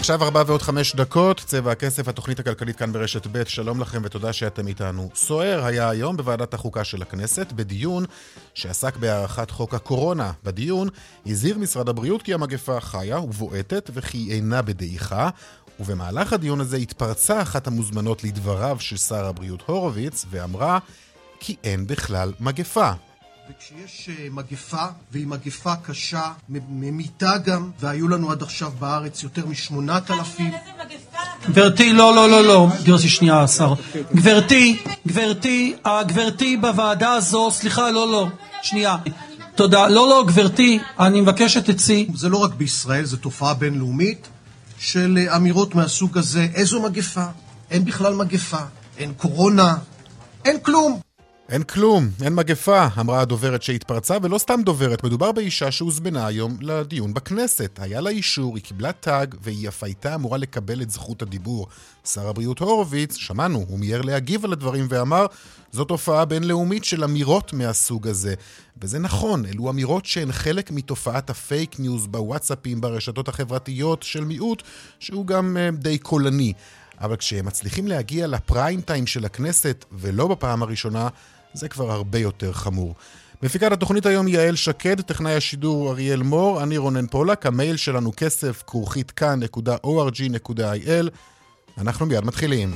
עכשיו ארבע ועוד חמש דקות, צבע הכסף, התוכנית הכלכלית כאן ברשת ב', שלום לכם ותודה שאתם איתנו. סוער היה היום בוועדת החוקה של הכנסת, בדיון שעסק בהארכת חוק הקורונה. בדיון הזהיר משרד הבריאות כי המגפה חיה ובועטת וכי היא אינה בדעיכה, ובמהלך הדיון הזה התפרצה אחת המוזמנות לדבריו של שר הבריאות הורוביץ, ואמרה כי אין בכלל מגפה. וכשיש אה, מגפה, והיא מגפה קשה, ממיתה גם, והיו לנו עד עכשיו בארץ יותר משמונת אלפים... גברתי, לא, לא, לא, לא, גברתי, שנייה, השר. גברתי, גברתי, גברתי בוועדה הזו, סליחה, לא, לא, שנייה. תודה. לא, לא, גברתי, אני מבקש שתצאי. זה לא רק בישראל, זו תופעה בינלאומית של אה, אמירות מהסוג הזה. איזו מגפה? אין בכלל מגפה. אין קורונה. אין כלום. אין כלום, אין מגפה, אמרה הדוברת שהתפרצה, ולא סתם דוברת, מדובר באישה שהוזמנה היום לדיון בכנסת. היה לה אישור, היא קיבלה תג, והיא אף הייתה אמורה לקבל את זכות הדיבור. שר הבריאות הורוביץ, שמענו, הוא מיהר להגיב על הדברים ואמר, זו תופעה בינלאומית של אמירות מהסוג הזה. וזה נכון, אלו אמירות שהן חלק מתופעת הפייק ניוז בוואטסאפים, ברשתות החברתיות של מיעוט, שהוא גם אה, די קולני. אבל כשהם מצליחים להגיע לפריים טיים של הכנסת, ולא בפעם הראשונה, זה כבר הרבה יותר חמור. מפיקת התוכנית היום יעל שקד, טכנאי השידור אריאל מור, אני רונן פולק, המייל שלנו כסף כרוכית כאן.org.il. אנחנו מיד מתחילים.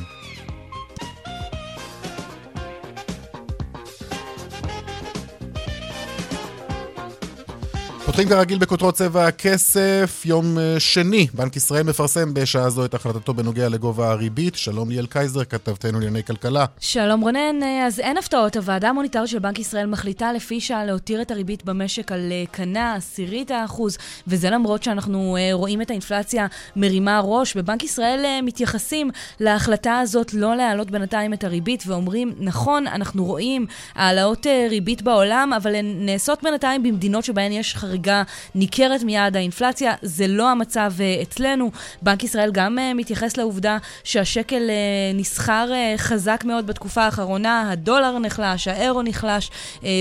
פותחים כרגיל בכותרות צבע הכסף, יום אה, שני, בנק ישראל מפרסם בשעה זו את החלטתו בנוגע לגובה הריבית. שלום ליאל קייזר, כתבתנו לענייני כלכלה. שלום רונן, אה, אז אין הפתעות. הוועדה המוניטרית של בנק ישראל מחליטה לפי שעה להותיר את הריבית במשק על אה, קנה, עשירית האחוז, וזה למרות שאנחנו רואים את האינפלציה מרימה ראש. בבנק ישראל מתייחסים להחלטה הזאת לא להעלות בינתיים את הריבית, ואומרים, נכון, אנחנו רואים העלאות ריבית בעולם, אבל הן נעשות בינתיים במדינות שבהן יש חריג חריגה ניכרת מיעד האינפלציה. זה לא המצב uh, אצלנו. בנק ישראל גם uh, מתייחס לעובדה שהשקל uh, נסחר חזק מאוד בתקופה האחרונה, הדולר נחלש, האירו נחלש,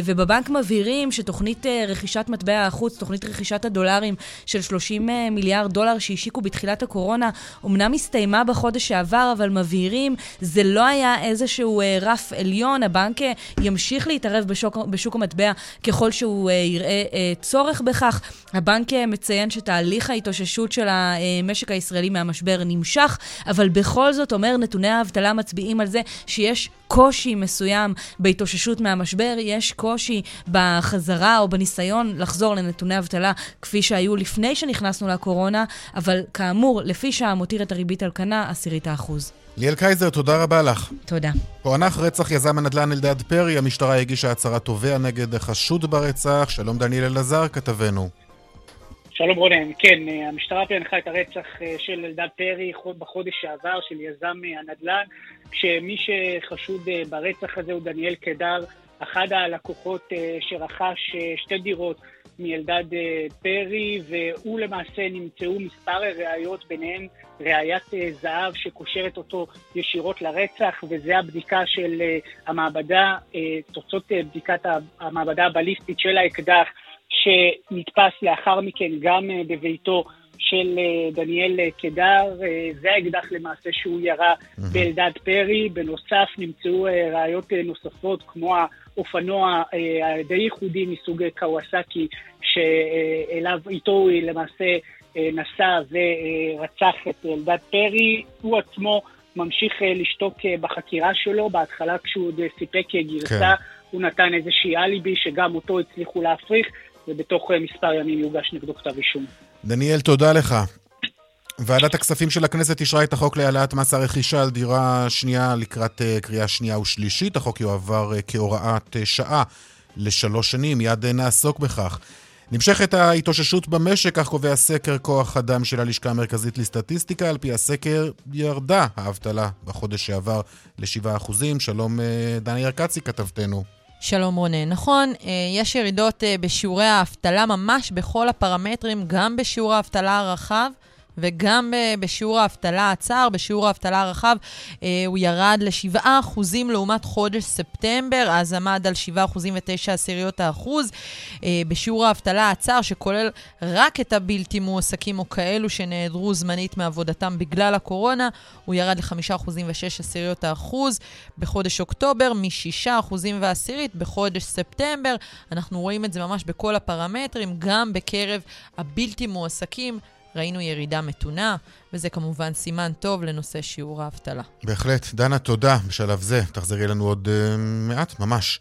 ובבנק מבהירים שתוכנית רכישת מטבע החוץ, תוכנית רכישת הדולרים של 30 uh, מיליארד דולר שהשיקו בתחילת הקורונה, אמנם הסתיימה בחודש שעבר, אבל מבהירים, זה לא היה איזשהו רף עליון, הבנק ימשיך להתערב בשוק, בשוק המטבע ככל שהוא יראה צורך בכך. הבנק אה, מציין שתהליך ההתאוששות של המשק הישראלי מהמשבר נמשך, אבל בכל זאת אומר נתוני האבטלה מצביעים על זה שיש קושי מסוים בהתאוששות מהמשבר, יש קושי בחזרה או בניסיון לחזור לנתוני אבטלה כפי שהיו לפני שנכנסנו לקורונה, אבל כאמור, לפי שעה מותיר את הריבית על כנה עשירית האחוז. ליאל קייזר, תודה רבה לך. תודה. פוענח רצח יזם הנדל"ן אלדד פרי, המשטרה הגישה הצהרת תובע נגד חשוד ברצח. שלום דניאל אלעזר, כתבנו. שלום רונן, כן, המשטרה פענחה את הרצח אה, של אלדד פרי בחודש שעבר של יזם הנדל"ן, כשמי שחשוד אה, ברצח הזה הוא דניאל קדר, אחד הלקוחות אה, שרכש שתי דירות מאלדד פרי, והוא למעשה נמצאו מספר ראיות, ביניהן ראיית זהב שקושרת אותו ישירות לרצח, וזה הבדיקה של המעבדה, תוצאות בדיקת המעבדה הבליסטית של האקדח. שנתפס לאחר מכן גם אה, בביתו של אה, דניאל אה, קדר, זה האקדח למעשה שהוא ירה באלדד פרי. בנוסף נמצאו ראיות נוספות כמו האופנוע הדי ייחודי מסוג קוואסקי, שאליו איתו הוא למעשה נסע ורצח את אלדד פרי. הוא עצמו ממשיך לשתוק בחקירה שלו, בהתחלה כשהוא עוד סיפק גרסה. כן. הוא נתן איזושהי אליבי שגם אותו הצליחו להפריך, ובתוך אה, מספר ימים יוגש נגדו כתב אישום. דניאל, תודה לך. ועדת הכספים של הכנסת אישרה את החוק להעלאת מס הרכישה על דירה שנייה לקראת uh, קריאה שנייה ושלישית. החוק יועבר uh, כהוראת uh, שעה לשלוש שנים, מיד נעסוק בכך. נמשכת ההתאוששות במשק, כך קובע סקר כוח אדם של הלשכה המרכזית לסטטיסטיקה. על פי הסקר ירדה האבטלה בחודש שעבר ל-7%. שלום אה, דני ירקצי, כתבתנו. שלום רונן. נכון, אה, יש ירידות אה, בשיעורי האבטלה ממש בכל הפרמטרים, גם בשיעור האבטלה הרחב. וגם בשיעור האבטלה הצר, בשיעור האבטלה הרחב, אה, הוא ירד ל-7% לעומת חודש ספטמבר, אז עמד על 7.9 עשיריות האחוז. אה, בשיעור האבטלה הצר, שכולל רק את הבלתי מועסקים או כאלו שנעדרו זמנית מעבודתם בגלל הקורונה, הוא ירד ל-5.6 עשיריות האחוז בחודש אוקטובר, מ-6% ועשירית בחודש ספטמבר. אנחנו רואים את זה ממש בכל הפרמטרים, גם בקרב הבלתי מועסקים. ראינו ירידה מתונה, וזה כמובן סימן טוב לנושא שיעור האבטלה. בהחלט. דנה, תודה בשלב זה. תחזרי אלינו עוד uh, מעט, ממש.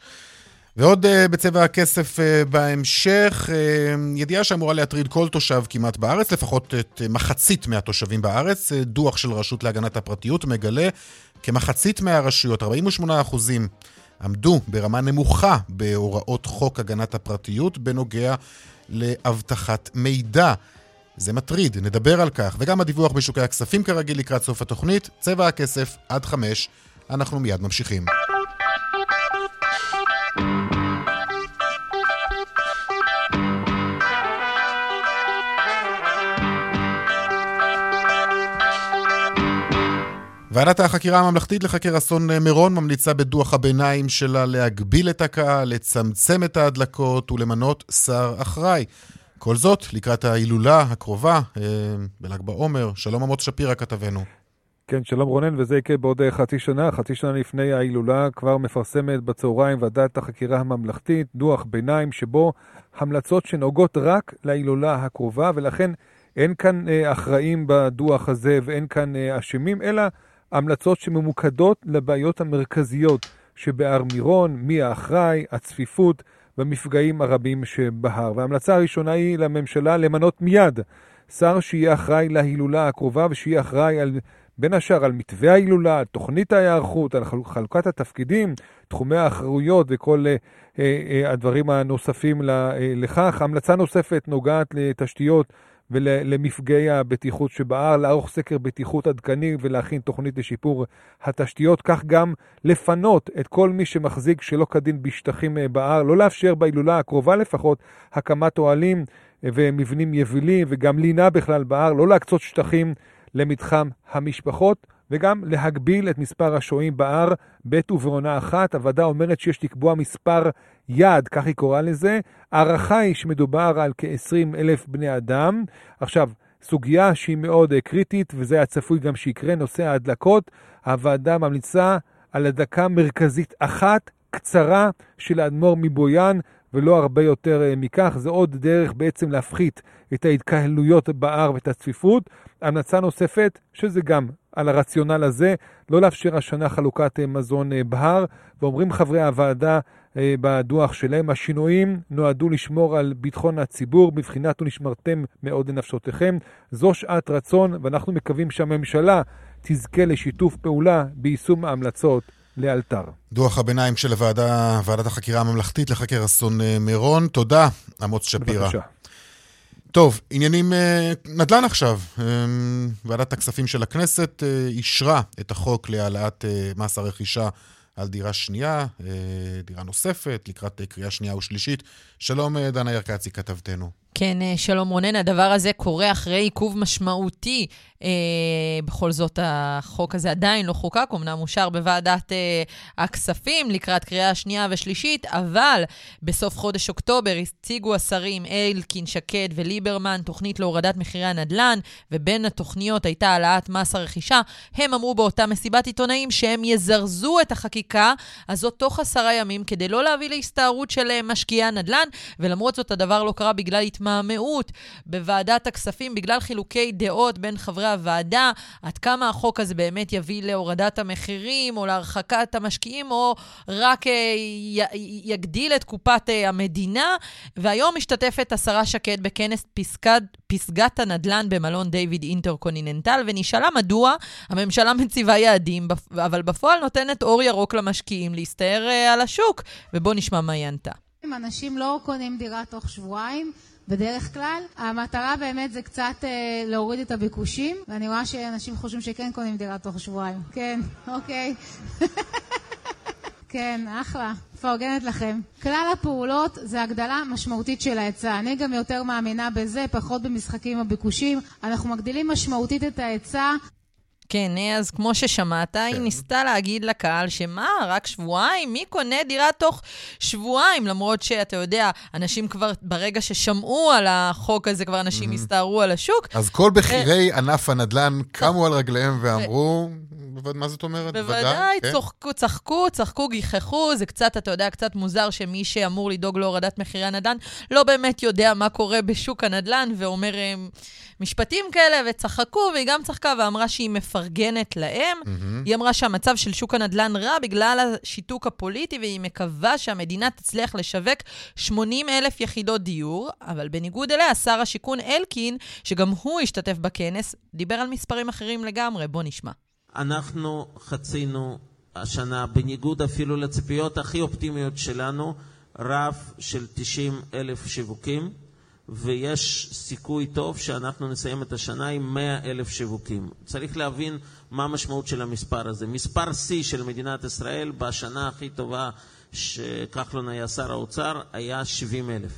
ועוד uh, בצבע הכסף uh, בהמשך, uh, ידיעה שאמורה להטריד כל תושב כמעט בארץ, לפחות את uh, מחצית מהתושבים בארץ. Uh, דוח של רשות להגנת הפרטיות מגלה כמחצית מהרשויות, 48 אחוזים, עמדו ברמה נמוכה בהוראות חוק הגנת הפרטיות בנוגע לאבטחת מידע. זה מטריד, נדבר על כך, וגם הדיווח בשוקי הכספים כרגיל לקראת סוף התוכנית, צבע הכסף עד חמש, אנחנו מיד ממשיכים. ועדת החקירה הממלכתית לחקר אסון מירון ממליצה בדוח הביניים שלה להגביל את הקהל, לצמצם את ההדלקות ולמנות שר אחראי. כל זאת לקראת ההילולה הקרובה אה, בל"ג בעומר. שלום עמוס שפירא כתבנו. כן, שלום רונן, וזה יקרה בעוד אה, חצי שנה. חצי שנה לפני ההילולה כבר מפרסמת בצהריים ועדת החקירה הממלכתית דוח ביניים שבו המלצות שנוגעות רק להילולה הקרובה, ולכן אין כאן אה, אחראים בדוח הזה ואין כאן אה, אשמים, אלא המלצות שממוקדות לבעיות המרכזיות שבהר מירון, מי האחראי, הצפיפות, במפגעים הרבים שבהר. וההמלצה הראשונה היא לממשלה למנות מיד שר שיהיה אחראי להילולה הקרובה ושיהיה אחראי על, בין השאר על מתווה ההילולה, על תוכנית ההיערכות, על חלוקת התפקידים, תחומי האחרויות וכל אה, אה, הדברים הנוספים אה, לכך. המלצה נוספת נוגעת לתשתיות ולמפגעי הבטיחות שבהר, לערוך סקר בטיחות עדכני ולהכין תוכנית לשיפור התשתיות, כך גם לפנות את כל מי שמחזיק שלא כדין בשטחים אה, בהר, לא לאפשר בהילולה הקרובה לפחות הקמת אוהלים אה, ומבנים יבילים וגם לינה בכלל בהר, לא להקצות שטחים למתחם המשפחות. וגם להגביל את מספר השוהים בהר בעת ובעונה אחת. הוועדה אומרת שיש לקבוע מספר יעד, כך היא קוראה לזה. ההערכה היא שמדובר על כ-20 אלף בני אדם. עכשיו, סוגיה שהיא מאוד קריטית, וזה היה צפוי גם שיקרה, נושא ההדלקות. הוועדה ממליצה על הדלקה מרכזית אחת, קצרה, של האדמו"ר מבויאן, ולא הרבה יותר אה, מכך. זה עוד דרך בעצם להפחית את ההתקהלויות בהר ואת הצפיפות. המלצה נוספת, שזה גם על הרציונל הזה, לא לאפשר השנה חלוקת אה, מזון אה, בהר, ואומרים חברי הוועדה בדוח שלהם, השינויים נועדו לשמור על ביטחון הציבור, בבחינת ונשמרתם מאוד לנפשותיכם. זו שעת רצון, ואנחנו מקווים שהממשלה תזכה לשיתוף פעולה ביישום ההמלצות לאלתר. דוח הביניים של הוועדה, ועדת החקירה הממלכתית לחקר אסון אה, מירון. תודה, אמוץ שפירא. בבקשה. טוב, עניינים אה, נדל"ן עכשיו. אה, ועדת הכספים של הכנסת אישרה את החוק להעלאת מס הרכישה על דירה שנייה, דירה נוספת, לקראת קריאה שנייה ושלישית. שלום, דנה ירקצי, כתבתנו. כן, שלום רונן, הדבר הזה קורה אחרי עיכוב משמעותי אה, בכל זאת, החוק הזה עדיין לא חוקק, אמנם אושר בוועדת אה, הכספים לקראת קריאה שנייה ושלישית, אבל בסוף חודש אוקטובר הציגו השרים אלקין, שקד וליברמן תוכנית להורדת מחירי הנדל"ן, ובין התוכניות הייתה העלאת מס הרכישה. הם אמרו באותה מסיבת עיתונאים שהם יזרזו את החקיקה הזאת תוך עשרה ימים כדי לא להביא להסתערות של אה, משקיעי הנדל"ן, ולמרות זאת הדבר לא קרה בגלל התמהמהות בוועדת הכספים, בגלל חילוקי דעות בין חברי הוועדה, עד כמה החוק הזה באמת יביא להורדת המחירים או להרחקת המשקיעים, או רק אה, י- יגדיל את קופת אה, המדינה. והיום משתתפת השרה שקד בכנס פסקד, פסגת הנדל"ן במלון דיוויד אינטרקוניננטל, ונשאלה מדוע הממשלה מציבה יעדים, אבל בפועל נותנת אור ירוק למשקיעים להסתער אה, על השוק. ובואו נשמע מה היא ענתה. אנשים לא קונים דירה תוך שבועיים. בדרך כלל. המטרה באמת זה קצת אה, להוריד את הביקושים, ואני רואה שאנשים חושבים שכן קונים דירה תוך שבועיים. כן, אוקיי. כן, אחלה. מפרגנת לכם. כלל הפעולות זה הגדלה משמעותית של ההיצע. אני גם יותר מאמינה בזה, פחות במשחקים הביקושים. אנחנו מגדילים משמעותית את ההיצע. כן, אז כמו ששמעת, כן. היא ניסתה להגיד לקהל שמה, רק שבועיים? מי קונה דירה תוך שבועיים? למרות שאתה יודע, אנשים כבר, ברגע ששמעו על החוק הזה, כבר אנשים mm-hmm. הסתערו על השוק. אז כל בכירי ענף הנדל"ן קמו על רגליהם ואמרו... מה זאת אומרת? בוודאי, כן? צוחקו, צחקו, צחקו, גיחכו. זה קצת, אתה יודע, קצת מוזר שמי שאמור לדאוג להורדת מחירי הנדל"ן לא באמת יודע מה קורה בשוק הנדל"ן ואומר אה, משפטים כאלה, וצחקו, והיא גם צחקה ואמרה שהיא מפרגנת להם. Mm-hmm. היא אמרה שהמצב של שוק הנדל"ן רע בגלל השיתוק הפוליטי, והיא מקווה שהמדינה תצליח לשווק 80 אלף יחידות דיור, אבל בניגוד אליה, שר השיכון אלקין, שגם הוא השתתף בכנס, דיבר על מספרים אחרים לגמרי. בוא נשמע. אנחנו חצינו השנה, בניגוד אפילו לציפיות הכי אופטימיות שלנו, רף של 90 אלף שיווקים, ויש סיכוי טוב שאנחנו נסיים את השנה עם 100 אלף שיווקים. צריך להבין מה המשמעות של המספר הזה. מספר שיא של מדינת ישראל בשנה הכי טובה שכחלון היה שר האוצר היה 70 אלף.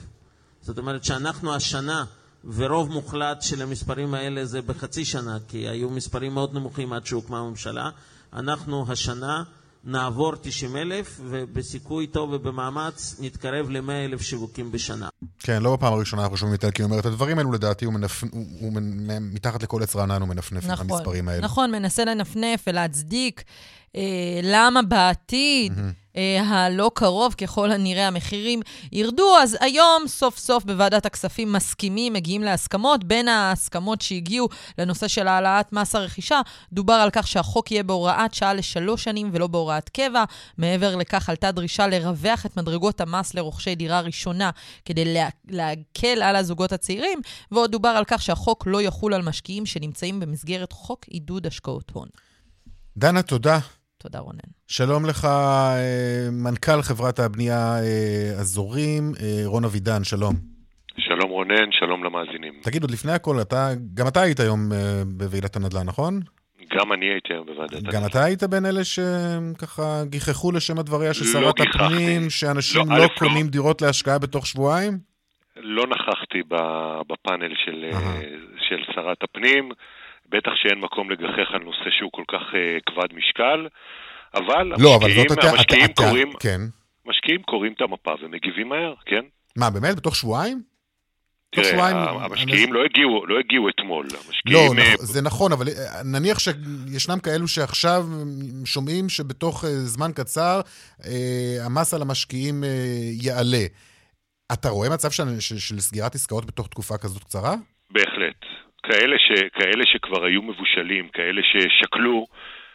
זאת אומרת שאנחנו השנה ורוב מוחלט של המספרים האלה זה בחצי שנה, כי היו מספרים מאוד נמוכים עד שהוקמה הממשלה. אנחנו השנה נעבור 90 אלף, ובסיכוי טוב ובמאמץ נתקרב ל-100 אלף שיווקים בשנה. כן, לא בפעם הראשונה אנחנו שומעים את אלקין אומר את הדברים האלו, לדעתי הוא, מנפ... הוא, הוא מתחת לכל עץ רענן הוא מנפנף נכון, את המספרים האלה. נכון, מנסה לנפנף ולהצדיק למה בעתיד... Mm-hmm. אה, הלא קרוב, ככל הנראה המחירים ירדו. אז היום, סוף סוף בוועדת הכספים מסכימים, מגיעים להסכמות. בין ההסכמות שהגיעו לנושא של העלאת מס הרכישה, דובר על כך שהחוק יהיה בהוראת שעה לשלוש שנים ולא בהוראת קבע. מעבר לכך עלתה דרישה לרווח את מדרגות המס לרוכשי דירה ראשונה כדי לה, להקל על הזוגות הצעירים, ועוד דובר על כך שהחוק לא יחול על משקיעים שנמצאים במסגרת חוק עידוד השקעות הון. דנה, תודה. תודה, רונן. שלום לך, אה, מנכ"ל חברת הבנייה אזורים, אה, אה, רון אבידן, שלום. שלום רונן, שלום למאזינים. תגיד, עוד לפני הכל, אתה, גם אתה היית היום בוועידת הנדל"ן, נכון? גם אני הייתי היום בוועדת הנדל"ן. גם אתה היית בין אלה שככה גיחכו לשם הדבריה של לא שרת לא הפנים, שאנשים לא, לא קונים לא. דירות להשקעה בתוך שבועיים? לא נכחתי בפאנל של, של שרת הפנים. בטח שאין מקום לגחך על נושא שהוא כל כך uh, כבד משקל, אבל לא, המשקיעים, אבל המשקיעים, אתה, קוראים, אתה, כן. משקיעים קוראים את המפה ומגיבים מהר, כן? מה, באמת? בתוך שבועיים? תראה, המשקיעים אני... לא, הגיעו, לא הגיעו אתמול. לא, נכ... אה, זה נכון, אבל אה, נניח שישנם כאלו שעכשיו שומעים שבתוך זמן קצר המס על המשקיעים יעלה. אתה רואה מצב של, של, של סגירת עסקאות בתוך תקופה כזאת קצרה? בהחלט. כאלה, ש, כאלה שכבר היו מבושלים, כאלה ששקלו,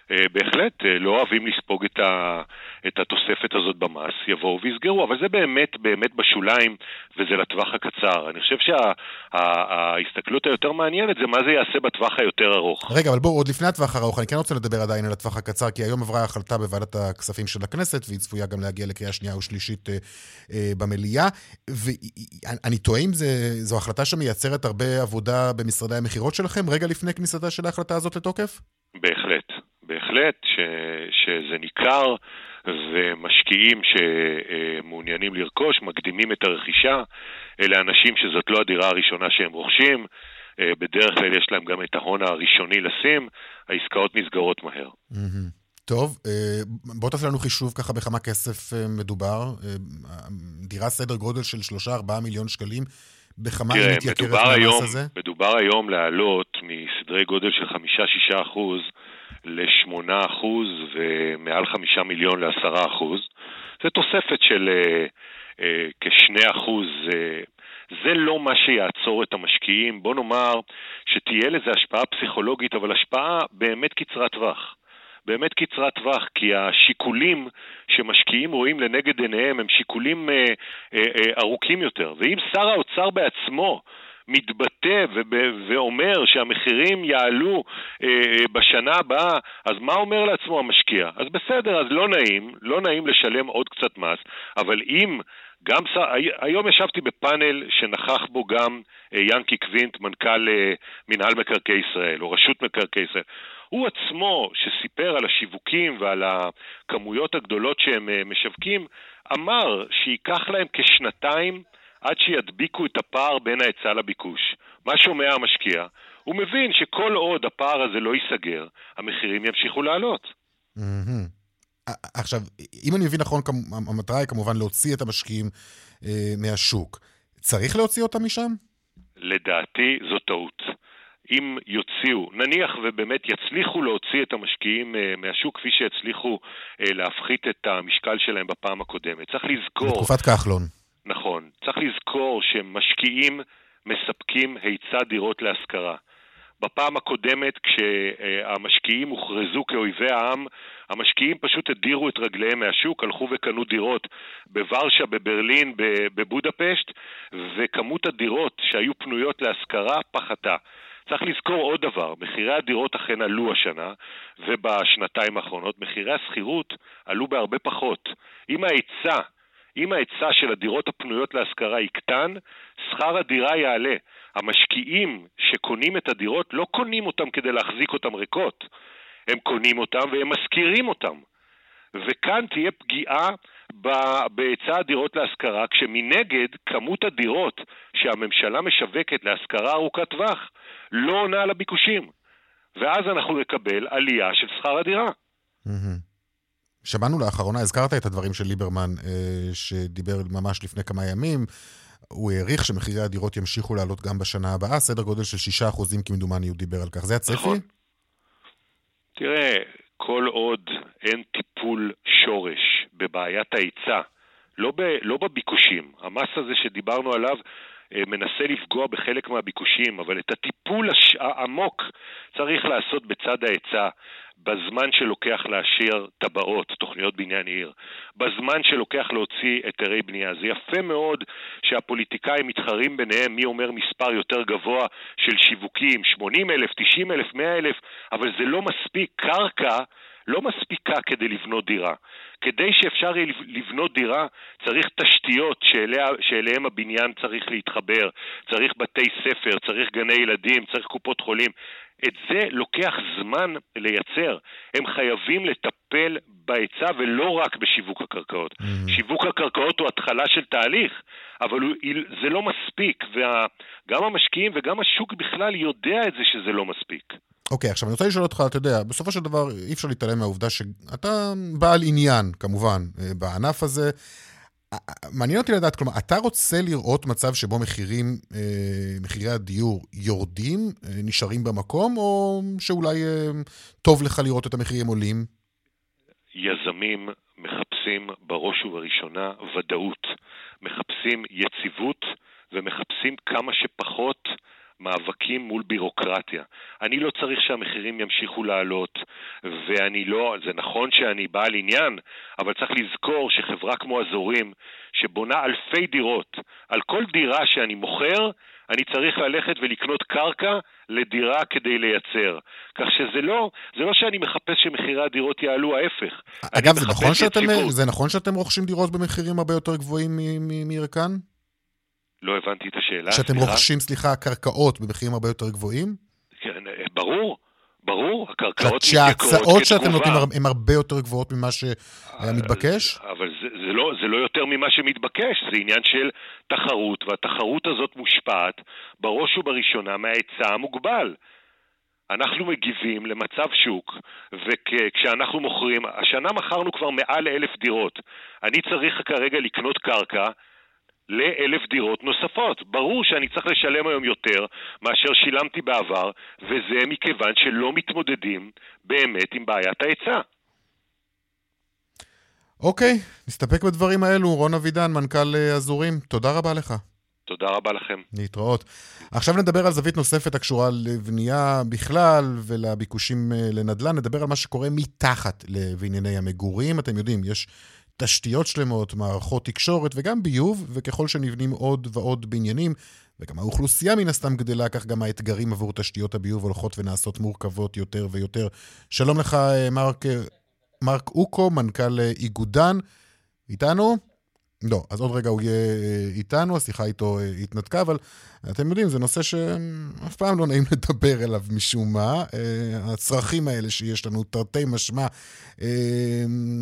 בהחלט אה, לא אוהבים לספוג את, ה, את התוספת הזאת במס, יבואו ויסגרו, אבל זה באמת באמת בשוליים וזה לטווח הקצר. אני חושב שההסתכלות שה, היותר מעניינת זה מה זה יעשה בטווח היותר ארוך. רגע, אבל בואו, עוד לפני הטווח הארוך, אני כן רוצה לדבר עדיין על הטווח הקצר, כי היום עברה החלטה בוועדת הכספים של הכנסת, והיא צפויה גם להגיע לקריאה שנייה ושלישית אה, אה, במליאה. ואני תוהה אם זו החלטה שמייצרת הרבה עבודה במשרדי המכירות שלכם, רגע לפני כניסתה של ההחלטה הזאת לתוקף? בהחלט. בהחלט, ש, שזה ניכר, ומשקיעים שמעוניינים לרכוש מקדימים את הרכישה. אלה אנשים שזאת לא הדירה הראשונה שהם רוכשים, אה, בדרך כלל יש להם גם את ההון הראשוני לשים, העסקאות נסגרות מהר. טוב, אה, בוא תעשה לנו חישוב ככה בכמה כסף אה, מדובר. דירה סדר גודל של 3-4 מיליון שקלים, בכמה היא מתייקרת מהמס הזה? מדובר היום להעלות מסדרי גודל של 5-6 אחוז ל-8% ומעל 5 מיליון ל-10%. זה תוספת של אה, אה, כ-2%. אה, זה לא מה שיעצור את המשקיעים. בוא נאמר שתהיה לזה השפעה פסיכולוגית, אבל השפעה באמת קצרת טווח. באמת קצרת טווח, כי השיקולים שמשקיעים רואים לנגד עיניהם הם שיקולים אה, אה, אה, ארוכים יותר. ואם שר האוצר בעצמו מתבטא ואומר שהמחירים יעלו אה, בשנה הבאה, אז מה אומר לעצמו המשקיע? אז בסדר, אז לא נעים, לא נעים לשלם עוד קצת מס, אבל אם גם היום ישבתי בפאנל שנכח בו גם אה, ינקי קווינט, מנכ"ל אה, מינהל מקרקעי ישראל, או רשות מקרקעי ישראל. הוא עצמו, שסיפר על השיווקים ועל הכמויות הגדולות שהם משווקים, אמר שייקח להם כשנתיים עד שידביקו את הפער בין ההיצע לביקוש. מה שומע המשקיע? הוא מבין שכל עוד הפער הזה לא ייסגר, המחירים ימשיכו לעלות. עכשיו, אם אני מבין נכון, המטרה היא כמובן להוציא את המשקיעים אה, מהשוק. צריך להוציא אותם משם? לדעתי זו טעות. אם יוציאו, נניח ובאמת יצליחו להוציא את המשקיעים אה, מהשוק כפי שהצליחו אה, להפחית את המשקל שלהם בפעם הקודמת. צריך לזכור... בתקופת כחלון. נכון. צריך לזכור שמשקיעים מספקים היצע דירות להשכרה. בפעם הקודמת, כשהמשקיעים הוכרזו כאויבי העם, המשקיעים פשוט הדירו את רגליהם מהשוק, הלכו וקנו דירות בוורשה, בברלין, בבודפשט, וכמות הדירות שהיו פנויות להשכרה פחתה. צריך לזכור עוד דבר, מחירי הדירות אכן עלו השנה, ובשנתיים האחרונות מחירי השכירות עלו בהרבה פחות. אם ההיצע, אם ההיצע של הדירות הפנויות להשכרה יקטן, שכר הדירה יעלה. המשקיעים שקונים את הדירות לא קונים אותם כדי להחזיק אותם ריקות, הם קונים אותם והם משכירים אותם. וכאן תהיה פגיעה בהיצע הדירות להשכרה, כשמנגד כמות הדירות שהממשלה משווקת להשכרה ארוכת טווח לא עונה על הביקושים. ואז אנחנו נקבל עלייה של שכר הדירה. שמענו לאחרונה, הזכרת את הדברים של ליברמן, אה, שדיבר ממש לפני כמה ימים. הוא העריך שמחירי הדירות ימשיכו לעלות גם בשנה הבאה, סדר גודל של 6% כמדומני הוא דיבר על כך. זה הצפי? נכון. תראה, כל עוד אין טיפול שורש בבעיית ההיצע, לא, ב, לא בביקושים, המס הזה שדיברנו עליו מנסה לפגוע בחלק מהביקושים, אבל את הטיפול העמוק צריך לעשות בצד ההיצע, בזמן שלוקח להשאיר טבעות, תוכניות בניין עיר, בזמן שלוקח להוציא היתרי בנייה. זה יפה מאוד שהפוליטיקאים מתחרים ביניהם מי אומר מספר יותר גבוה של שיווקים, 80 אלף, 90 אלף, 100 אלף, אבל זה לא מספיק. קרקע לא מספיקה כדי לבנות דירה. כדי שאפשר יהיה לבנות דירה, צריך תשתיות שאליה, שאליהם הבניין צריך להתחבר, צריך בתי ספר, צריך גני ילדים, צריך קופות חולים. את זה לוקח זמן לייצר. הם חייבים לטפל בהיצע ולא רק בשיווק הקרקעות. Mm-hmm. שיווק הקרקעות הוא התחלה של תהליך, אבל הוא, זה לא מספיק, וגם המשקיעים וגם השוק בכלל יודע את זה שזה לא מספיק. אוקיי, עכשיו אני רוצה לשאול אותך, אתה יודע, בסופו של דבר אי אפשר להתעלם מהעובדה שאתה בעל עניין, כמובן, אה, בענף הזה. מעניין אותי לדעת, כלומר, אתה רוצה לראות מצב שבו מחירים, אה, מחירי הדיור יורדים, אה, נשארים במקום, או שאולי טוב לך לראות את המחירים עולים? יזמים מחפשים בראש ובראשונה ודאות, מחפשים יציבות ומחפשים כמה שפחות מאבקים מול בירוקרטיה. אני לא צריך שהמחירים ימשיכו לעלות, ואני לא, זה נכון שאני בעל עניין, אבל צריך לזכור שחברה כמו אזורים, שבונה אלפי דירות, על כל דירה שאני מוכר, אני צריך ללכת ולקנות קרקע לדירה כדי לייצר. כך שזה לא, זה לא שאני מחפש שמחירי הדירות יעלו, ההפך. אגב, זה נכון, שאתם, זה נכון שאתם רוכשים דירות במחירים הרבה יותר גבוהים מירקן? לא הבנתי את השאלה, שאתם סליחה. רוכשים, סליחה, קרקעות במחירים הרבה יותר גבוהים? כן, אה, ברור. ברור, הקרקעות מתייקרות כתגובה. שההצעות שאתם נותנים הן הרבה יותר גבוהות ממה שהיה מתבקש? אבל זה, זה, לא, זה לא יותר ממה שמתבקש, זה עניין של תחרות, והתחרות הזאת מושפעת בראש ובראשונה מההיצע המוגבל. אנחנו מגיבים למצב שוק, וכשאנחנו מוכרים, השנה מכרנו כבר מעל אלף דירות. אני צריך כרגע לקנות קרקע לאלף דירות נוספות. ברור שאני צריך לשלם היום יותר מאשר שילמתי בעבר, וזה מכיוון שלא מתמודדים באמת עם בעיית ההיצע. אוקיי, נסתפק בדברים האלו. רון אבידן, מנכ"ל אה, אזורים, תודה רבה לך. תודה רבה לכם. להתראות. עכשיו נדבר על זווית נוספת הקשורה לבנייה בכלל ולביקושים אה, לנדל"ן. נדבר על מה שקורה מתחת לבנייני המגורים. אתם יודעים, יש תשתיות שלמות, מערכות תקשורת וגם ביוב, וככל שנבנים עוד ועוד בניינים, וגם האוכלוסייה מן הסתם גדלה, כך גם האתגרים עבור תשתיות הביוב הולכות ונעשות מורכבות יותר ויותר. שלום לך, מרק, מרק אוקו, מנכ"ל איגודן. איתנו? לא, אז עוד רגע הוא יהיה אה, איתנו, השיחה איתו אה, התנתקה, אבל אתם יודעים, זה נושא שאף פעם לא נעים לדבר אליו משום מה. אה, הצרכים האלה שיש לנו, תרתי משמע.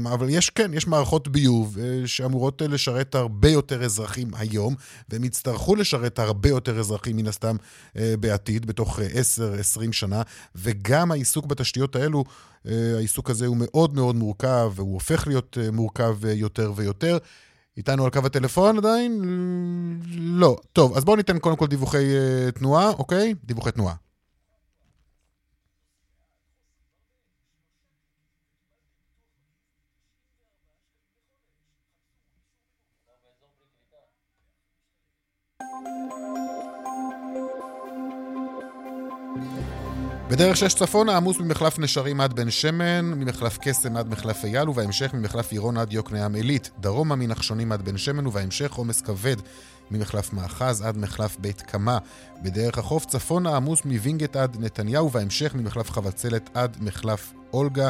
אבל יש, כן, יש מערכות ביוב שאמורות לשרת הרבה יותר אזרחים היום, והם יצטרכו לשרת הרבה יותר אזרחים מן הסתם בעתיד, בתוך 10-20 שנה, וגם העיסוק בתשתיות האלו, העיסוק הזה הוא מאוד מאוד מורכב, והוא הופך להיות מורכב יותר ויותר. איתנו על קו הטלפון עדיין? לא. טוב, אז בואו ניתן קודם כל דיווחי uh, תנועה, אוקיי? דיווחי תנועה. בדרך שש צפונה עמוס ממחלף נשרים עד בן שמן, ממחלף קסם עד מחלף אייל, ובהמשך ממחלף עירון עד יוקנעם עילית. דרומה מנחשונים עד בן שמן, ובהמשך עומס כבד ממחלף מאחז עד מחלף בית קמה. בדרך החוף צפונה עמוס מווינגייט עד נתניהו, ובהמשך ממחלף חבצלת עד מחלף אולגה.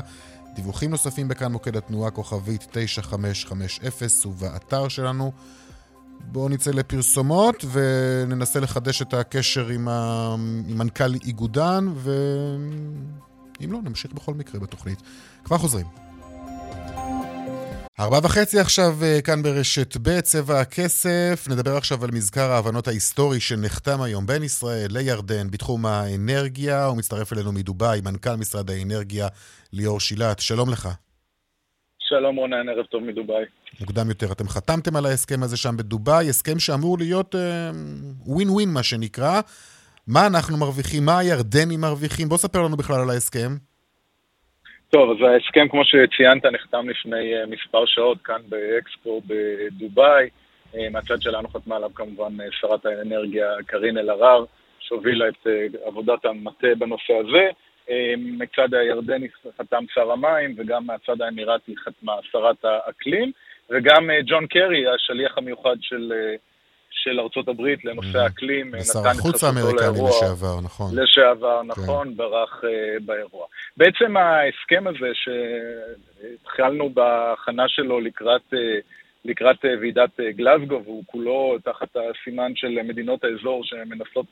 דיווחים נוספים בכאן מוקד התנועה כוכבית 9550 ובאתר שלנו בואו נצא לפרסומות וננסה לחדש את הקשר עם, ה... עם מנכ"ל איגודן, ואם לא, נמשיך בכל מקרה בתוכנית. כבר חוזרים. ארבע וחצי עכשיו אה, כאן ברשת ב', צבע הכסף. נדבר עכשיו על מזכר ההבנות ההיסטורי שנחתם היום בין ישראל לירדן בתחום האנרגיה. הוא מצטרף אלינו מדובאי, מנכ"ל משרד האנרגיה ליאור שילת. שלום לך. שלום רונן, ערב טוב מדובאי. מוקדם יותר, אתם חתמתם על ההסכם הזה שם בדובאי, הסכם שאמור להיות ווין uh, ווין מה שנקרא. מה אנחנו מרוויחים? מה הירדנים מרוויחים? בוא ספר לנו בכלל על ההסכם. טוב, אז ההסכם, כמו שציינת, נחתם לפני uh, מספר שעות כאן באקספו בדובאי. Uh, מהצד שלנו חתמה עליו כמובן uh, שרת האנרגיה קארין אלהרר, שהובילה את uh, עבודת המטה בנושא הזה. מצד הירדני חתם שר המים, וגם מהצד האמירתי חתמה שרת האקלים, וגם אה, ג'ון קרי, השליח המיוחד של, אה, של ארצות הברית לנושא האקלים, נתן את חסותו האמריקני לשעבר, נכון. לשעבר, כן. נכון, כן. ברח uh, באירוע. בעצם ההסכם הזה שהתחלנו בהכנה שלו לקראת... Uh, לקראת ועידת גלזגו, והוא כולו תחת הסימן של מדינות האזור שמנסות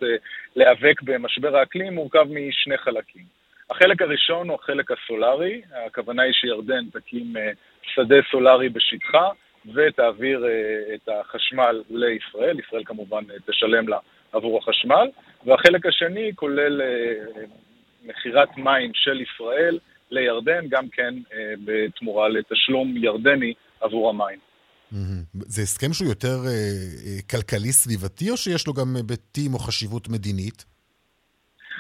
להיאבק במשבר האקלים, מורכב משני חלקים. החלק הראשון הוא החלק הסולארי, הכוונה היא שירדן תקים אה, שדה סולארי בשטחה ותעביר אה, את החשמל לישראל, ישראל כמובן אה, תשלם לה עבור החשמל, והחלק השני כולל מכירת מים של ישראל לירדן, גם כן בתמורה לתשלום ירדני עבור המים. זה הסכם שהוא יותר כלכלי סביבתי, או שיש לו גם היבטים או חשיבות מדינית?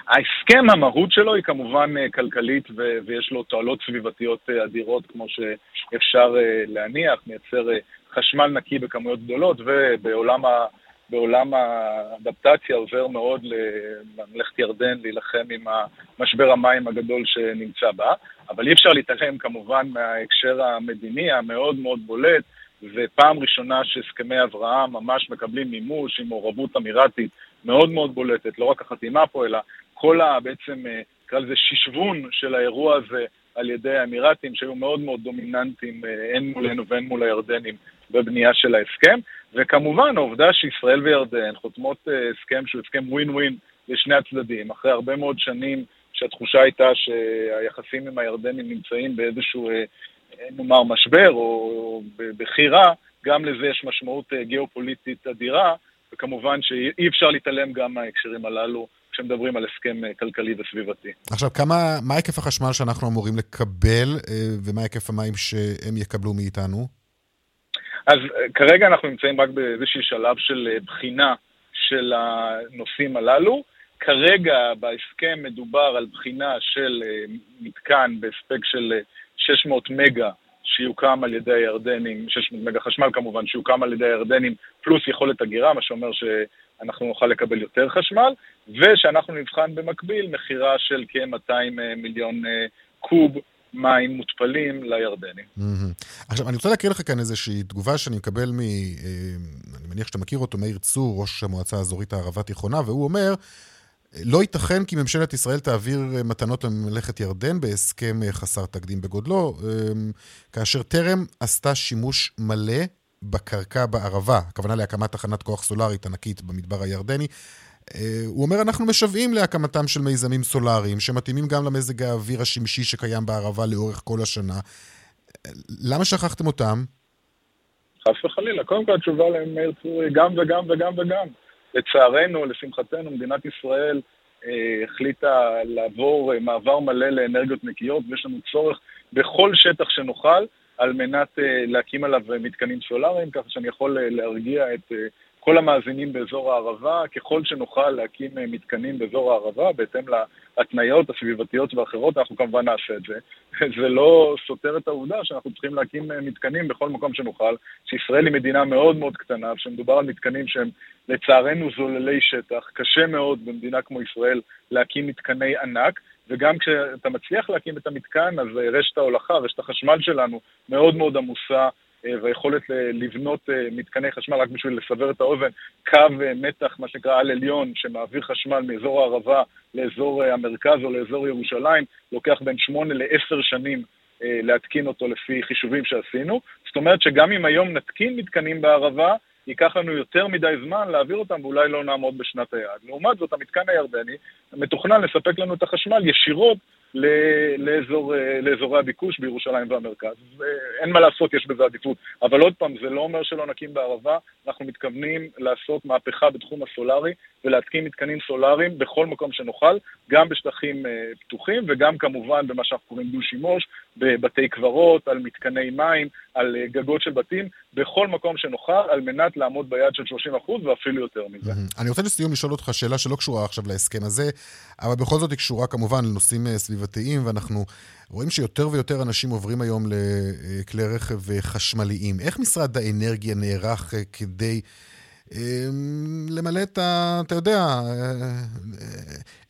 ההסכם, המהות שלו היא כמובן אה, כלכלית ו- ויש לו תועלות סביבתיות אה, אדירות כמו שאפשר אה, להניח, מייצר חשמל נקי בכמויות גדולות ובעולם ה... בעולם האדפטציה עוזר מאוד לממלכת ירדן להילחם עם משבר המים הגדול שנמצא בה, אבל אי אפשר להתעלם כמובן מההקשר המדיני המאוד מאוד בולט, ופעם ראשונה שהסכמי אברהם ממש מקבלים מימוש עם מעורבות אמירתית מאוד מאוד בולטת, לא רק החתימה פה, אלא כל ה... בעצם, אה, נקרא לזה שישבון של האירוע הזה על ידי האמירתים, שהיו מאוד מאוד דומיננטיים אה, הן מולנו והן מול הירדנים בבנייה של ההסכם, וכמובן העובדה שישראל וירדן חותמות אה, הסכם שהוא הסכם ווין ווין לשני הצדדים, אחרי הרבה מאוד שנים שהתחושה הייתה שהיחסים עם הירדנים נמצאים באיזשהו, נאמר, משבר או בכי רע, גם לזה יש משמעות גיאופוליטית אדירה, וכמובן שאי אפשר להתעלם גם מההקשרים הללו כשמדברים על הסכם אה, כלכלי וסביבתי. עכשיו, כמה, מה היקף החשמל שאנחנו אמורים לקבל, אה, ומה היקף המים שהם יקבלו מאיתנו? אז אה, כרגע אנחנו נמצאים רק באיזשהו שלב של בחינה של הנושאים הללו. כרגע בהסכם מדובר על בחינה של מתקן בהספק של 600 מגה שיוקם על ידי הירדנים, 600 מגה חשמל כמובן, שיוקם על ידי הירדנים, פלוס יכולת אגירה, מה שאומר שאנחנו נוכל לקבל יותר חשמל, ושאנחנו נבחן במקביל מכירה של כ-200 מיליון אה, קוב מים מותפלים לירדנים. עכשיו, אני רוצה להקריא לך כאן איזושהי תגובה שאני מקבל מ... אני מניח שאתה מכיר אותו, מאיר צור, ראש המועצה האזורית הערבה התיכונה, והוא אומר, לא ייתכן כי ממשלת ישראל תעביר מתנות לממלכת ירדן בהסכם חסר תקדים בגודלו, כאשר טרם עשתה שימוש מלא בקרקע בערבה, הכוונה להקמת תחנת כוח סולארית ענקית במדבר הירדני. הוא אומר, אנחנו משוועים להקמתם של מיזמים סולאריים, שמתאימים גם למזג האוויר השמשי שקיים בערבה לאורך כל השנה. למה שכחתם אותם? חס וחלילה. קודם כל התשובה למאיר צורי, גם וגם וגם וגם. לצערנו, לשמחתנו, מדינת ישראל אה, החליטה לעבור אה, מעבר מלא לאנרגיות נקיות, ויש לנו צורך בכל שטח שנוכל על מנת אה, להקים עליו מתקנים סולאריים, ככה שאני יכול אה, להרגיע את אה, כל המאזינים באזור הערבה, ככל שנוכל להקים אה, מתקנים באזור הערבה, בהתאם להתניות הסביבתיות ואחרות, אנחנו כמובן נעשה את זה. זה לא סותר את העובדה שאנחנו צריכים להקים אה, מתקנים בכל מקום שנוכל, שישראל היא מדינה מאוד מאוד קטנה, שמדובר על מתקנים שהם לצערנו זוללי שטח, קשה מאוד במדינה כמו ישראל להקים מתקני ענק, וגם כשאתה מצליח להקים את המתקן, אז אה, רשת ההולכה, רשת החשמל שלנו, מאוד מאוד עמוסה אה, והיכולת לבנות אה, מתקני חשמל, רק בשביל לסבר את האוזן, קו מתח, מה שנקרא על עליון, שמעביר חשמל מאזור הערבה לאזור המרכז או לאזור ירושלים, לוקח בין שמונה לעשר שנים להתקין אותו לפי חישובים שעשינו. זאת אומרת שגם אם היום נתקין מתקנים בערבה, ייקח לנו יותר מדי זמן להעביר אותם ואולי לא נעמוד בשנת היעד. לעומת זאת, המתקן הירדני מתוכנן לספק לנו את החשמל ישירות לאזור, אה, לאזורי הביקוש בירושלים והמרכז. אין מה לעשות, יש בזה עדיפות. אבל עוד פעם, זה לא אומר שלא נקים בערבה, אנחנו מתכוונים לעשות מהפכה בתחום הסולארי ולהתקין מתקנים סולאריים בכל מקום שנוכל, גם בשטחים אה, פתוחים וגם כמובן במה שאנחנו קוראים דו-שימוש, בבתי קברות, על מתקני מים, על אה, גגות של בתים, בכל מקום שנוכל, על מנת לעמוד ביעד של 30% ואפילו יותר מזה. אני רוצה לסיום לשאול אותך שאלה שלא קשורה עכשיו להסכם הזה, אבל בכל זאת היא קשורה כמובן לנושאים סביבתיים, ואנחנו רואים שיותר ויותר אנשים עוברים היום לכלי רכב חשמליים. איך משרד האנרגיה נערך כדי... למלא את ה... אתה יודע,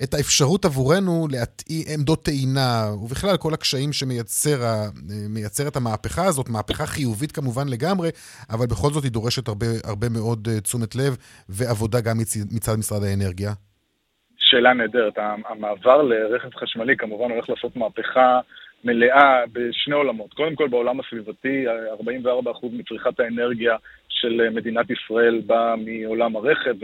את האפשרות עבורנו להטעי עמדות טעינה, ובכלל כל הקשיים שמייצרת המהפכה הזאת, מהפכה חיובית כמובן לגמרי, אבל בכל זאת היא דורשת הרבה, הרבה מאוד אה, תשומת לב ועבודה גם מצד משרד האנרגיה. שאלה נהדרת. המעבר לרכב חשמלי כמובן הולך לעשות מהפכה מלאה בשני עולמות. קודם כל בעולם הסביבתי, 44% מצריכת האנרגיה של מדינת ישראל באה מעולם הרכב,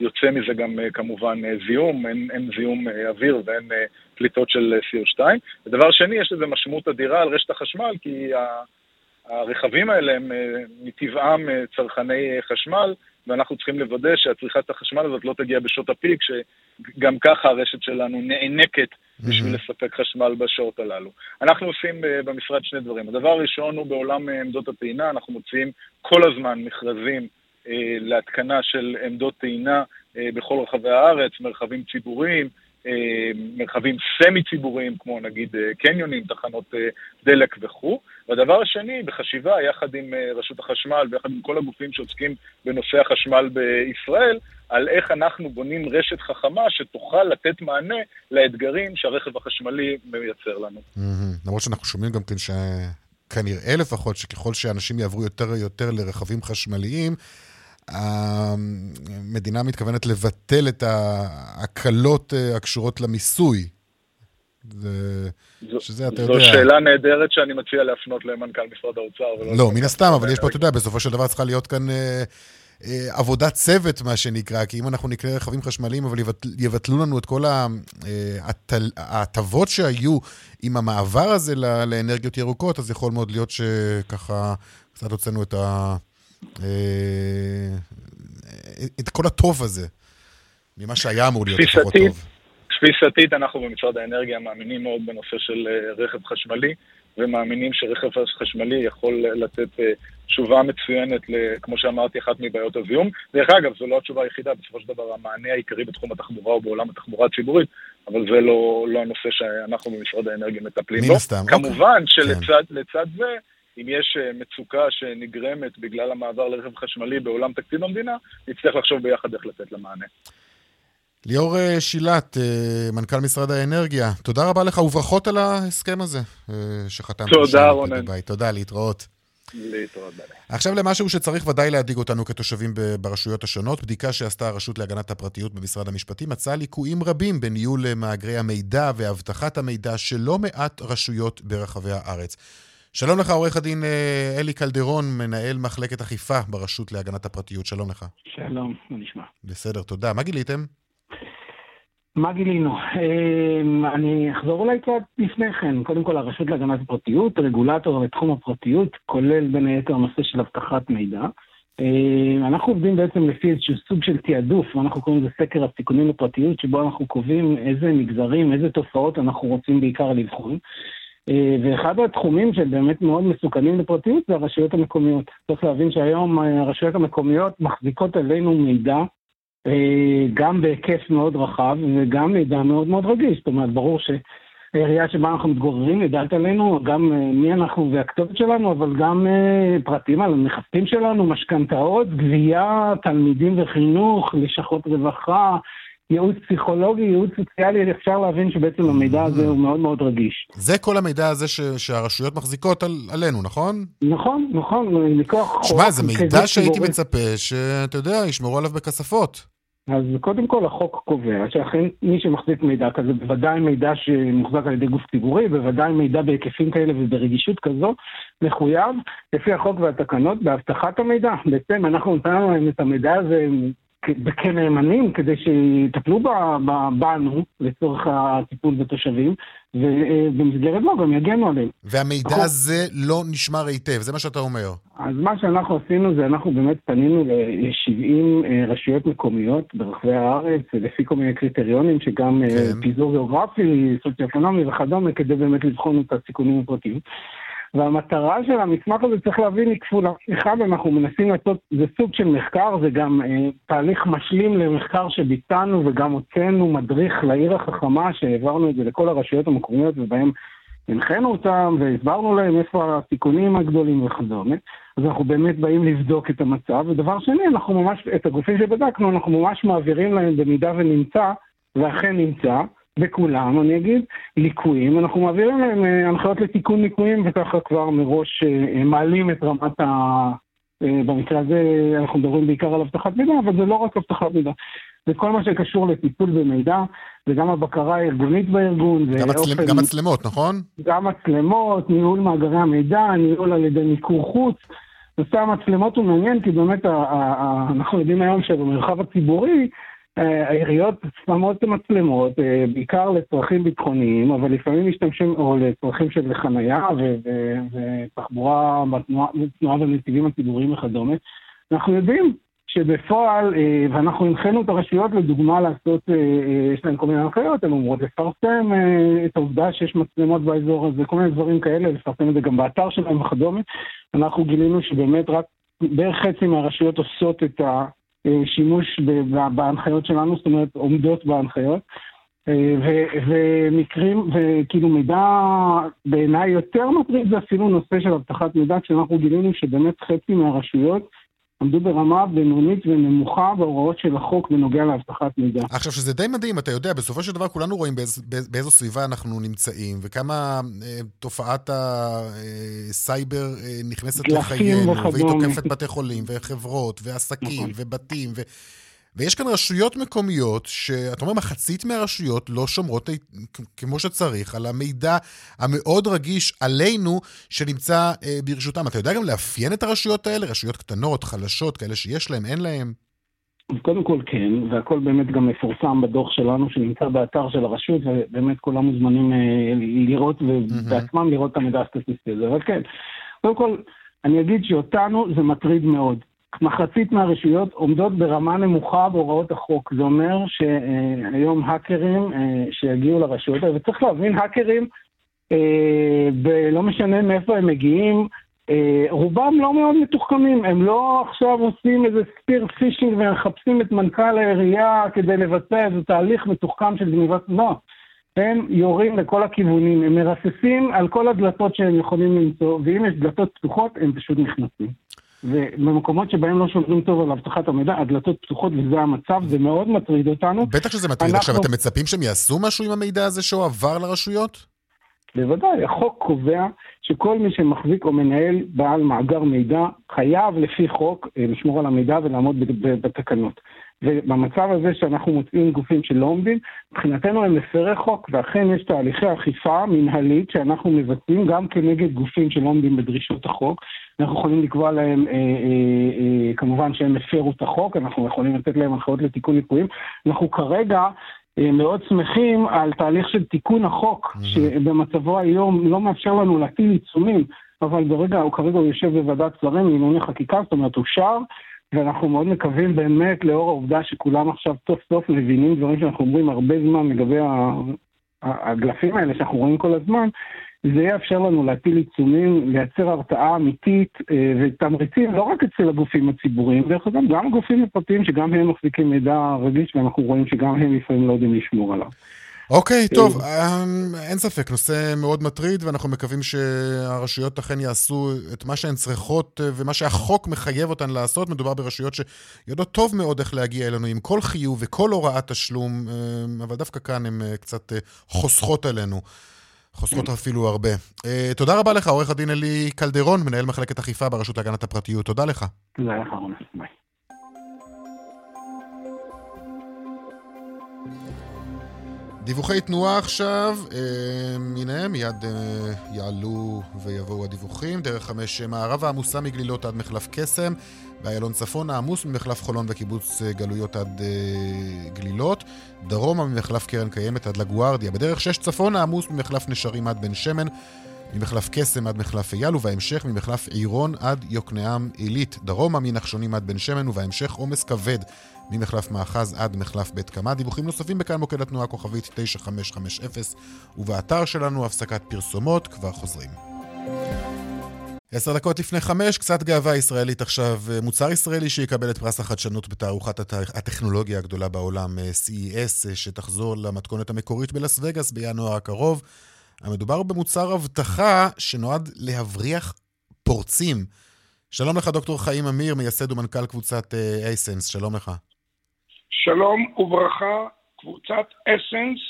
ויוצא מזה גם כמובן זיהום, אין, אין זיהום אוויר ואין פליטות של CO2. ודבר שני, יש לזה משמעות אדירה על רשת החשמל, כי הרכבים האלה הם מטבעם צרכני חשמל, ואנחנו צריכים לוודא שהצריכת החשמל הזאת לא תגיע בשעות הפיק, שגם ככה הרשת שלנו נאנקת בשביל לספק חשמל בשעות הללו. אנחנו עושים אה, במשרד שני דברים. הדבר הראשון הוא בעולם אה, עמדות הטעינה, אנחנו מוציאים כל הזמן מכרזים אה, להתקנה של עמדות טעינה בכל רחבי הארץ, מרחבים ציבוריים, מרחבים סמי-ציבוריים, כמו נגיד אה, קניונים, תחנות אה, דלק וכו'. והדבר השני, בחשיבה יחד עם רשות החשמל ויחד עם כל הגופים שעוסקים בנושא החשמל בישראל, על איך אנחנו בונים רשת חכמה שתוכל לתת מענה לאתגרים שהרכב החשמלי מייצר לנו. למרות שאנחנו שומעים גם כן שכנראה לפחות, שככל שאנשים יעברו יותר ויותר לרכבים חשמליים, המדינה מתכוונת לבטל את ההקלות אה, הקשורות למיסוי. זה, שזה, אתה זו יודע... זו שאלה נהדרת שאני מציע להפנות למנכ"ל משרד האוצר. לא, מן הסתם, אבל יש פה, אתה יודע, בסופו של דבר צריכה להיות כאן אה, אה, עבודת צוות, מה שנקרא, כי אם אנחנו נקנה רכבים חשמליים, אבל יבטל, יבטלו לנו את כל ההטבות שהיו עם המעבר הזה לאנרגיות ירוקות, אז יכול מאוד להיות שככה קצת הוצאנו את ה... אה, את כל הטוב הזה, ממה שהיה אמור להיות לפחות טוב. תפיסתית, אנחנו במשרד האנרגיה מאמינים מאוד בנושא של אה, רכב חשמלי, ומאמינים שרכב חשמלי יכול לתת אה, תשובה מצוינת, כמו שאמרתי, אחת מבעיות הזיהום. דרך אגב, זו לא התשובה היחידה, בסופו של דבר המענה העיקרי בתחום התחבורה הוא בעולם התחבורה הציבורית, אבל זה לא, לא הנושא שאנחנו במשרד האנרגיה מטפלים בו. מן הסתם. כמובן אוקיי. שלצד כן. זה, אם יש אה, מצוקה שנגרמת בגלל המעבר לרכב חשמלי בעולם תקציב המדינה, נצטרך לחשוב ביחד איך לתת לה מענה. ליאור אה, שילת, אה, מנכ"ל משרד האנרגיה, תודה רבה לך וברכות על ההסכם הזה שחתמת. תודה, רונן. תודה, להתראות. להתראות. עכשיו למשהו שצריך ודאי להדאיג אותנו כתושבים ברשויות השונות. בדיקה שעשתה הרשות להגנת הפרטיות במשרד המשפטים מצאה ליקויים רבים בניהול מאגרי המידע ואבטחת המידע של לא מעט רשויות ברחבי הארץ. שלום לך, עורך הדין אלי קלדרון, מנהל מחלקת אכיפה ברשות להגנת הפרטיות. שלום לך. שלום, מה נשמע? בסדר, תודה. מה גיליתם? מה גילינו? אמ, אני אחזור אולי קצת לפני כן. קודם כל, הרשות להגנת הפרטיות, רגולטור לתחום הפרטיות, כולל בין היתר הנושא של אבטחת מידע. אמ, אנחנו עובדים בעצם לפי איזשהו סוג של תעדוף, ואנחנו קוראים לזה סקר הסיכונים לפרטיות, שבו אנחנו קובעים איזה מגזרים, איזה תופעות אנחנו רוצים בעיקר לבחון. אמ, ואחד התחומים שבאמת מאוד מסוכנים לפרטיות זה הרשויות המקומיות. צריך להבין שהיום אה, הרשויות המקומיות מחזיקות עלינו מידע אה, גם בהיקף מאוד רחב וגם מידע מאוד מאוד רגיש. זאת אומרת, ברור שהעירייה שבה אנחנו מתגוררים יודעת עלינו, גם אה, מי אנחנו והכתובת שלנו, אבל גם אה, פרטים על הנכסים שלנו, משכנתאות, גבייה, תלמידים וחינוך, לשכות רווחה. ייעוץ פסיכולוגי, ייעוץ סוציאלי, אפשר להבין שבעצם המידע הזה הוא מאוד מאוד רגיש. זה כל המידע הזה ש, שהרשויות מחזיקות על, עלינו, נכון? נכון, נכון, מכוח חוק. שמע, זה מידע שהייתי מצפה שאתה יודע, ישמרו עליו בכספות. אז קודם כל החוק קובע שאכן מי שמחזיק מידע כזה, בוודאי מידע שמוחזק על ידי גוף ציבורי, בוודאי מידע בהיקפים כאלה וברגישות כזו, מחויב לפי החוק והתקנות באבטחת המידע. בעצם אנחנו נתנו להם את המידע הזה כנאמנים כדי שיטפלו בנו לצורך הטיפול בתושבים, ובמסגרת לא, גם יגנו עליהם. והמידע הזה לא נשמר היטב, זה מה שאתה אומר. אז מה שאנחנו עשינו זה אנחנו באמת פנינו ל-70 אה, רשויות מקומיות ברחבי הארץ, לפי כל מיני קריטריונים, שגם אה, כן. פיזור גיאוגרפי, סוציו-אקונומי וכדומה, כדי באמת לבחון את הסיכונים הפרטיים. והמטרה של המסמך הזה, צריך להבין, היא כפולה. אחד, אנחנו מנסים לעשות, זה סוג של מחקר, זה גם אה, תהליך משלים למחקר שביצענו וגם הוצאנו מדריך לעיר החכמה, שהעברנו את זה לכל הרשויות המקומיות ובהם הנחינו אותם והסברנו להם איפה הסיכונים הגדולים וכדומה. אז אנחנו באמת באים לבדוק את המצב. ודבר שני, אנחנו ממש, את הגופים שבדקנו, אנחנו ממש מעבירים להם במידה ונמצא, ואכן נמצא. בכולם, אני אגיד, ליקויים, אנחנו מעבירים להם אה, הנחיות לתיקון ליקויים וככה כבר מראש אה, מעלים את רמת ה... אה, במקרה הזה אנחנו מדברים בעיקר על אבטחת מידע, אבל זה לא רק אבטחת מידע. זה כל מה שקשור לטיפול במידע, וגם הבקרה הארגונית בארגון. גם, ואופן, גם מצלמות, נכון? גם מצלמות, ניהול מאגרי המידע, ניהול על ידי מיקור חוץ. נושא המצלמות הוא מעניין, כי באמת אנחנו יודעים היום שבמרחב הציבורי, אה, העיריות שמות מצלמות, אה, בעיקר לצרכים ביטחוניים, אבל לפעמים משתמשים, או לצרכים של חנייה ותחבורה בתנועה בנתיבים הציבוריים וכדומה. אנחנו יודעים שבפועל, אה, ואנחנו הנחינו את הרשויות לדוגמה לעשות, יש להן כל מיני הנחיות, הן אומרות לפרסם את העובדה שיש מצלמות באזור הזה, כל מיני דברים כאלה, לפרסם את זה גם באתר שלהם וכדומה. אנחנו גילינו שבאמת רק בערך חצי מהרשויות עושות את ה... אה, שימוש בהנחיות שלנו, זאת אומרת עומדות בהנחיות. אה, ומקרים, וכאילו מידע בעיניי יותר מטריד זה אפילו נושא של אבטחת מידע, כשאנחנו גילינו שבאמת חצי מהרשויות עמדו ברמה בינונית ונמוכה בהוראות של החוק בנוגע לאבטחת מידע. עכשיו, שזה די מדהים, אתה יודע, בסופו של דבר כולנו רואים באיז, באיזו סביבה אנחנו נמצאים, וכמה אה, תופעת הסייבר אה, נכנסת לחיינו, והיא תוקפת בתי חולים, וחברות, ועסקים, נכון. ובתים, ו... ויש כאן רשויות מקומיות, שאתה אומר, מחצית מהרשויות לא שומרות כמו שצריך על המידע המאוד רגיש עלינו שנמצא אה, ברשותם. אתה יודע גם לאפיין את הרשויות האלה? רשויות קטנות, חלשות, כאלה שיש להם, אין להם? אז קודם כל כן, והכל באמת גם מפורסם בדוח שלנו שנמצא באתר של הרשות, ובאמת כולם מוזמנים אה, לראות ובעצמם לראות את המידע הסטטיסטי הזה, אבל כן. קודם כל, אני אגיד שאותנו זה מטריד מאוד. מחצית מהרשויות עומדות ברמה נמוכה בהוראות החוק. זה אומר שהיום האקרים אה, שיגיעו לרשויות האלה, וצריך להבין, האקרים, לא משנה מאיפה הם מגיעים, אה, רובם לא מאוד מתוחכמים, הם לא עכשיו עושים איזה ספיר פישינג ומחפשים את מנכ"ל העירייה כדי לבצע איזה תהליך מתוחכם של גניבת... לא. הם יורים לכל הכיוונים, הם מרססים על כל הדלתות שהם יכולים למצוא, ואם יש דלתות פתוחות, הם פשוט נכנסים. ובמקומות שבהם לא שומרים טוב על אבטחת המידע, הדלתות פתוחות וזה המצב, זה מאוד מטריד אותנו. בטח שזה מטריד. אנחנו- עכשיו, אתם מצפים שהם יעשו משהו עם המידע הזה שהועבר לרשויות? בוודאי, החוק קובע שכל מי שמחזיק או מנהל בעל מאגר מידע חייב לפי חוק אה, לשמור על המידע ולעמוד בתקנות. ובמצב הזה שאנחנו מוצאים גופים שלא עומדים, מבחינתנו הם מפרי חוק, ואכן יש תהליכי אכיפה מנהלית שאנחנו מבצעים גם כנגד גופים שלא עומדים בדרישות החוק. אנחנו יכולים לקבוע להם, אה, אה, אה, כמובן שהם הפרו את החוק, אנחנו יכולים לתת להם הנחיות לתיקון ליקויים. אנחנו כרגע אה, מאוד שמחים על תהליך של תיקון החוק, שבמצבו היום לא מאפשר לנו להטיל עיצומים, אבל ברגע, הוא כרגע הוא יושב בוועדת שרים לענייני חקיקה, זאת אומרת אושר, ואנחנו מאוד מקווים באמת, לאור העובדה שכולם עכשיו סוף סוף מבינים דברים שאנחנו אומרים הרבה זמן לגבי הגלפים האלה שאנחנו רואים כל הזמן, זה יאפשר לנו להטיל עיצומים, לייצר הרתעה אמיתית אה, ותמריצים לא רק אצל הגופים הציבוריים, דרך אגב, גם הגופים הפרטיים שגם הם מחזיקים מידע רגיש ואנחנו רואים שגם הם לפעמים לא יודעים לשמור עליו. אוקיי, טוב, אמ, אין ספק, נושא מאוד מטריד, ואנחנו מקווים שהרשויות אכן יעשו את מה שהן צריכות אה, ומה שהחוק מחייב אותן לעשות. מדובר ברשויות שיודעות טוב מאוד איך להגיע אלינו עם כל חיוב וכל הוראת תשלום, אמ, אבל דווקא כאן הן אה, קצת אה, חוסכות עלינו. חוסכות אפילו הרבה. אה, תודה רבה לך, עורך הדין אלי קלדרון, מנהל מחלקת אכיפה ברשות להגנת הפרטיות. תודה לך. תודה לך, רונן. ביי. דיווחי תנועה עכשיו, אה, הנה, מיד אה, יעלו ויבואו הדיווחים. דרך חמש מערבה עמוסה מגלילות עד מחלף קסם, באיילון צפון העמוס ממחלף חולון וקיבוץ אה, גלויות עד אה, גלילות, דרומה ממחלף קרן קיימת עד לגוארדיה. בדרך שש צפון העמוס ממחלף נשרים עד בן שמן, ממחלף קסם עד מחלף אייל, ובהמשך ממחלף עירון עד יוקנעם עילית. דרומה מנחשונים עד בן שמן, ובהמשך עומס כבד ממחלף מאחז עד מחלף בית קמה. דיווחים נוספים בכאן מוקד התנועה כוכבית 9550, ובאתר שלנו הפסקת פרסומות, כבר חוזרים. עשר דקות לפני חמש, קצת גאווה ישראלית עכשיו. מוצר ישראלי שיקבל את פרס החדשנות בתערוכת הט- הטכנולוגיה הגדולה בעולם, אה, CES, שתחזור למתכונת המקורית בלאס וגאס בינואר הקרוב. המדובר במוצר אבטחה שנועד להבריח פורצים. שלום לך, דוקטור חיים אמיר, מייסד ומנכ"ל קבוצת אייסנס, שלום לך. שלום וברכה, קבוצת אסנס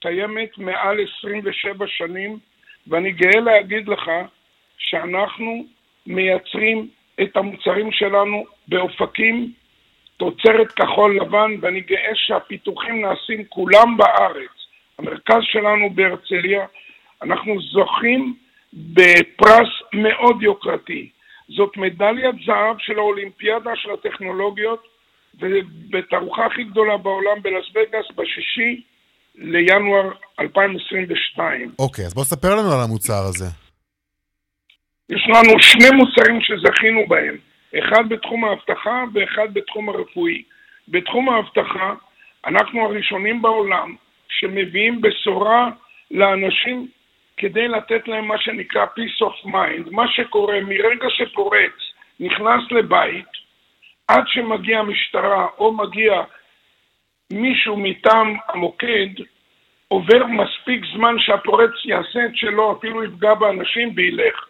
קיימת מעל 27 שנים, ואני גאה להגיד לך שאנחנו מייצרים את המוצרים שלנו באופקים, תוצרת כחול לבן, ואני גאה שהפיתוחים נעשים כולם בארץ. המרכז שלנו בהרצליה, אנחנו זוכים בפרס מאוד יוקרתי. זאת מדליית זהב של האולימפיאדה של הטכנולוגיות, ובתערוכה הכי גדולה בעולם בלאס וגאס בשישי לינואר 2022. אוקיי, אז בוא ספר לנו על המוצר הזה. יש לנו שני מוצרים שזכינו בהם, אחד בתחום האבטחה ואחד בתחום הרפואי. בתחום האבטחה, אנחנו הראשונים בעולם שמביאים בשורה לאנשים כדי לתת להם מה שנקרא peace of mind. מה שקורה מרגע שפורץ נכנס לבית, עד שמגיע המשטרה או מגיע מישהו מטעם המוקד, עובר מספיק זמן שהפורץ יעשה את שלו, אפילו יפגע באנשים וילך.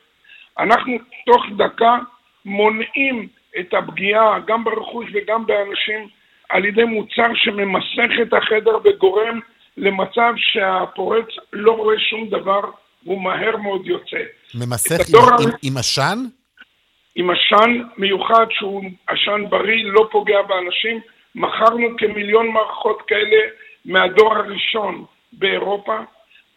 אנחנו תוך דקה מונעים את הפגיעה גם ברכוש וגם באנשים על ידי מוצר שממסך את החדר וגורם למצב שהפורץ לא רואה שום דבר והוא מהר מאוד יוצא. ממסך עם עשן? עם עשן מיוחד שהוא עשן בריא, לא פוגע באנשים. מכרנו כמיליון מערכות כאלה מהדור הראשון באירופה.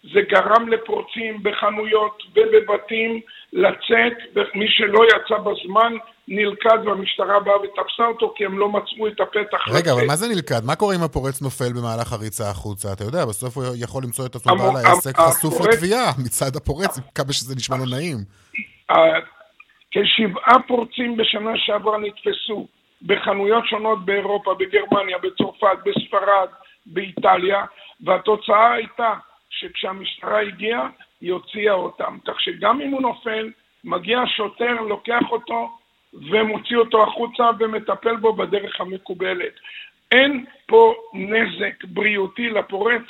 זה גרם לפורצים בחנויות ובבתים לצאת, ומי שלא יצא בזמן נלכד והמשטרה באה ותפסה אותו כי הם לא מצאו את הפתח. רגע, אבל. מה זה נלכד? מה קורה אם הפורץ נופל במהלך הריצה החוצה? אתה יודע, בסוף הוא יכול למצוא את עצמו בעל העסק חשוף לתביעה מצד הפורץ, כמה שזה נשמע לו נעים. כשבעה פורצים בשנה שעברה נתפסו בחנויות שונות באירופה, בגרמניה, בצרפת, בספרד, באיטליה, והתוצאה הייתה שכשהמשטרה הגיעה, היא הוציאה אותם. כך שגם אם הוא נופל, מגיע שוטר, לוקח אותו ומוציא אותו החוצה ומטפל בו בדרך המקובלת. אין פה נזק בריאותי לפורץ,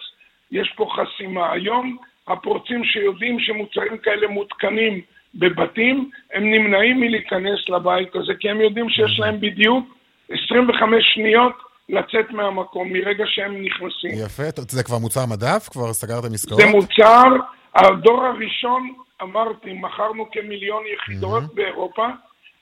יש פה חסימה. היום הפורצים שיודעים שמוצרים כאלה מותקנים בבתים, הם נמנעים מלהיכנס לבית הזה, כי הם יודעים שיש להם בדיוק 25 שניות לצאת מהמקום מרגע שהם נכנסים. יפה, זה כבר מוצר מדף? כבר סגרתם עסקאות? זה מוצר, הדור הראשון, אמרתי, מכרנו כמיליון יחידות mm-hmm. באירופה.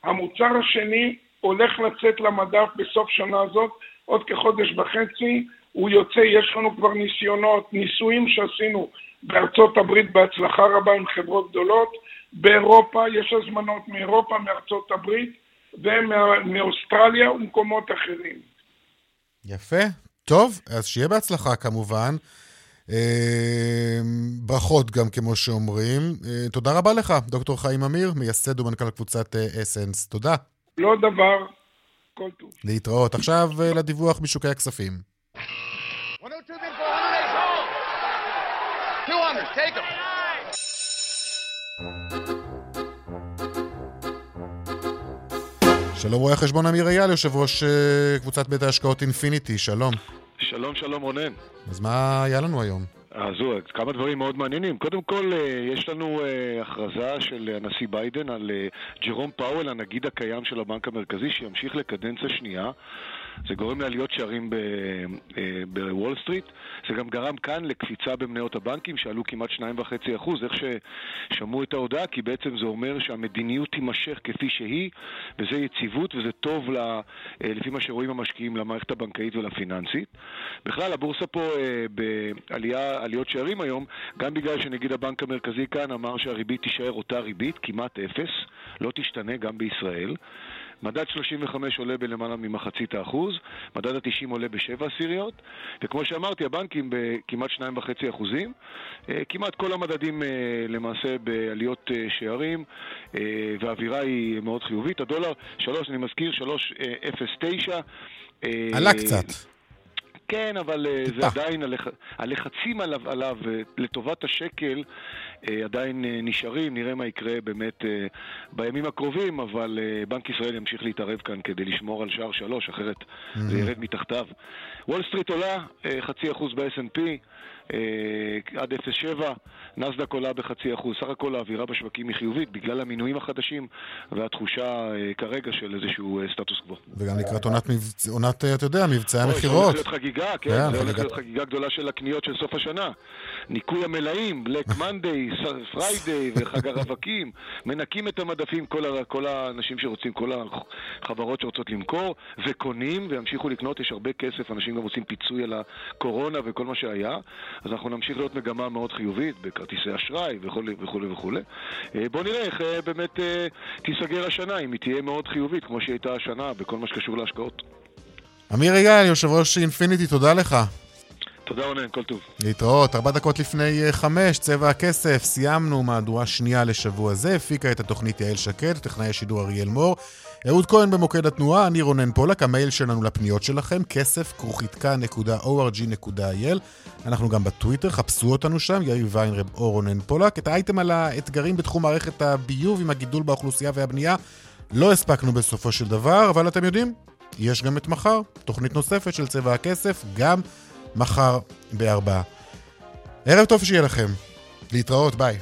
המוצר השני הולך לצאת למדף בסוף שנה הזאת, עוד כחודש וחצי. הוא יוצא, יש לנו כבר ניסיונות, ניסויים שעשינו בארצות הברית בהצלחה רבה עם חברות גדולות. באירופה יש הזמנות מאירופה, מארצות הברית ומאוסטרליה ומקומות אחרים. יפה. טוב, אז שיהיה בהצלחה כמובן. אה, ברכות גם, כמו שאומרים. אה, תודה רבה לך, דוקטור חיים אמיר, מייסד ומנכ"ל קבוצת אסנס. אה, תודה. לא דבר, כל טוב. להתראות. עכשיו לדיווח משוקי הכספים. 200, take שלום רואה החשבון אמיר אייל, יושב ראש אה, קבוצת בית ההשקעות אינפיניטי, שלום. שלום, שלום רונן. אז מה היה לנו היום? אז זהו, כמה דברים מאוד מעניינים. קודם כל, אה, יש לנו אה, הכרזה של הנשיא ביידן על ג'רום פאוול, הנגיד הקיים של הבנק המרכזי, שימשיך לקדנציה שנייה. זה גורם לעליות שערים אה, בוול סטריט. זה גם גרם כאן לקפיצה במניות הבנקים, שעלו כמעט 2.5%. איך ששמעו את ההודעה, כי בעצם זה אומר שהמדיניות תימשך כפי שהיא, וזה יציבות וזה טוב, לה, אה, לפי מה שרואים המשקיעים, למערכת הבנקאית ולפיננסית. בכלל, הבורסה פה אה, בעליות שערים היום, גם בגלל שנגיד הבנק המרכזי כאן אמר שהריבית תישאר אותה ריבית, כמעט אפס, לא תשתנה גם בישראל. מדד 35 עולה בלמעלה ממחצית האחוז, מדד ה-90 עולה בשבע עשיריות, וכמו שאמרתי, הבנקים בכמעט 2.5 אחוזים. אה, כמעט כל המדדים אה, למעשה בעליות אה, שערים, והאווירה היא מאוד חיובית. הדולר, 3, אני מזכיר, 3.09. עלה קצת. כן, אבל טיפה. זה עדיין, הלח... הלחצים עליו, עליו לטובת השקל אה, עדיין אה, נשארים, נראה מה יקרה באמת אה, בימים הקרובים, אבל בנק ישראל ימשיך להתערב כאן כדי לשמור על שער שלוש, אחרת זה ירד מתחתיו. וול סטריט עולה חצי אחוז ב-S&P. עד 0.7, נאסד"ק עולה בחצי אחוז. סך הכל האווירה בשווקים היא חיובית בגלל המינויים החדשים והתחושה כרגע של איזשהו סטטוס קוו. וגם לקראת עונת, עונת, אתה יודע, מבצעי המכירות. זה הולך להיות חגיגה, כן, כן זה הולך להיות חגיגה גדולה של הקניות של סוף השנה. ניקוי המלאים, Black Monday, Friday וחג הרווקים, מנקים את המדפים, כל, ה, כל האנשים שרוצים, כל החברות שרוצות למכור, וקונים וימשיכו לקנות, יש הרבה כסף, אנשים גם עושים פיצוי על הקורונה וכל מה שהיה, אז אנחנו נמשיך להיות מגמה מאוד חיובית בכרטיסי אשראי וכולי וכולי וכולי. אה, בואו נראה איך אה, באמת אה, תיסגר השנה, אם היא תהיה מאוד חיובית, כמו שהיא הייתה השנה, בכל מה שקשור להשקעות. אמיר יגאל, יושב ראש אינפיניטי, תודה לך. תודה רונן, כל טוב. להתראות. ארבע דקות לפני חמש, צבע הכסף. סיימנו מהדורה שנייה לשבוע זה. הפיקה את התוכנית יעל שקד, טכנאי השידור אריאל מור. אהוד כהן במוקד התנועה, אני רונן פולק, המייל שלנו לפניות שלכם, כסף כרוכיתקה.org.il. אנחנו גם בטוויטר, חפשו אותנו שם, יאיר ויינרב או רונן פולק. את האייטם על האתגרים בתחום מערכת הביוב עם הגידול באוכלוסייה והבנייה לא הספקנו בסופו של דבר, אבל אתם יודעים, יש גם את מחר, תוכנית נוספת של צבע הכסף, גם מחר בארבעה. ערב טוב שיהיה לכם. להתראות, ביי.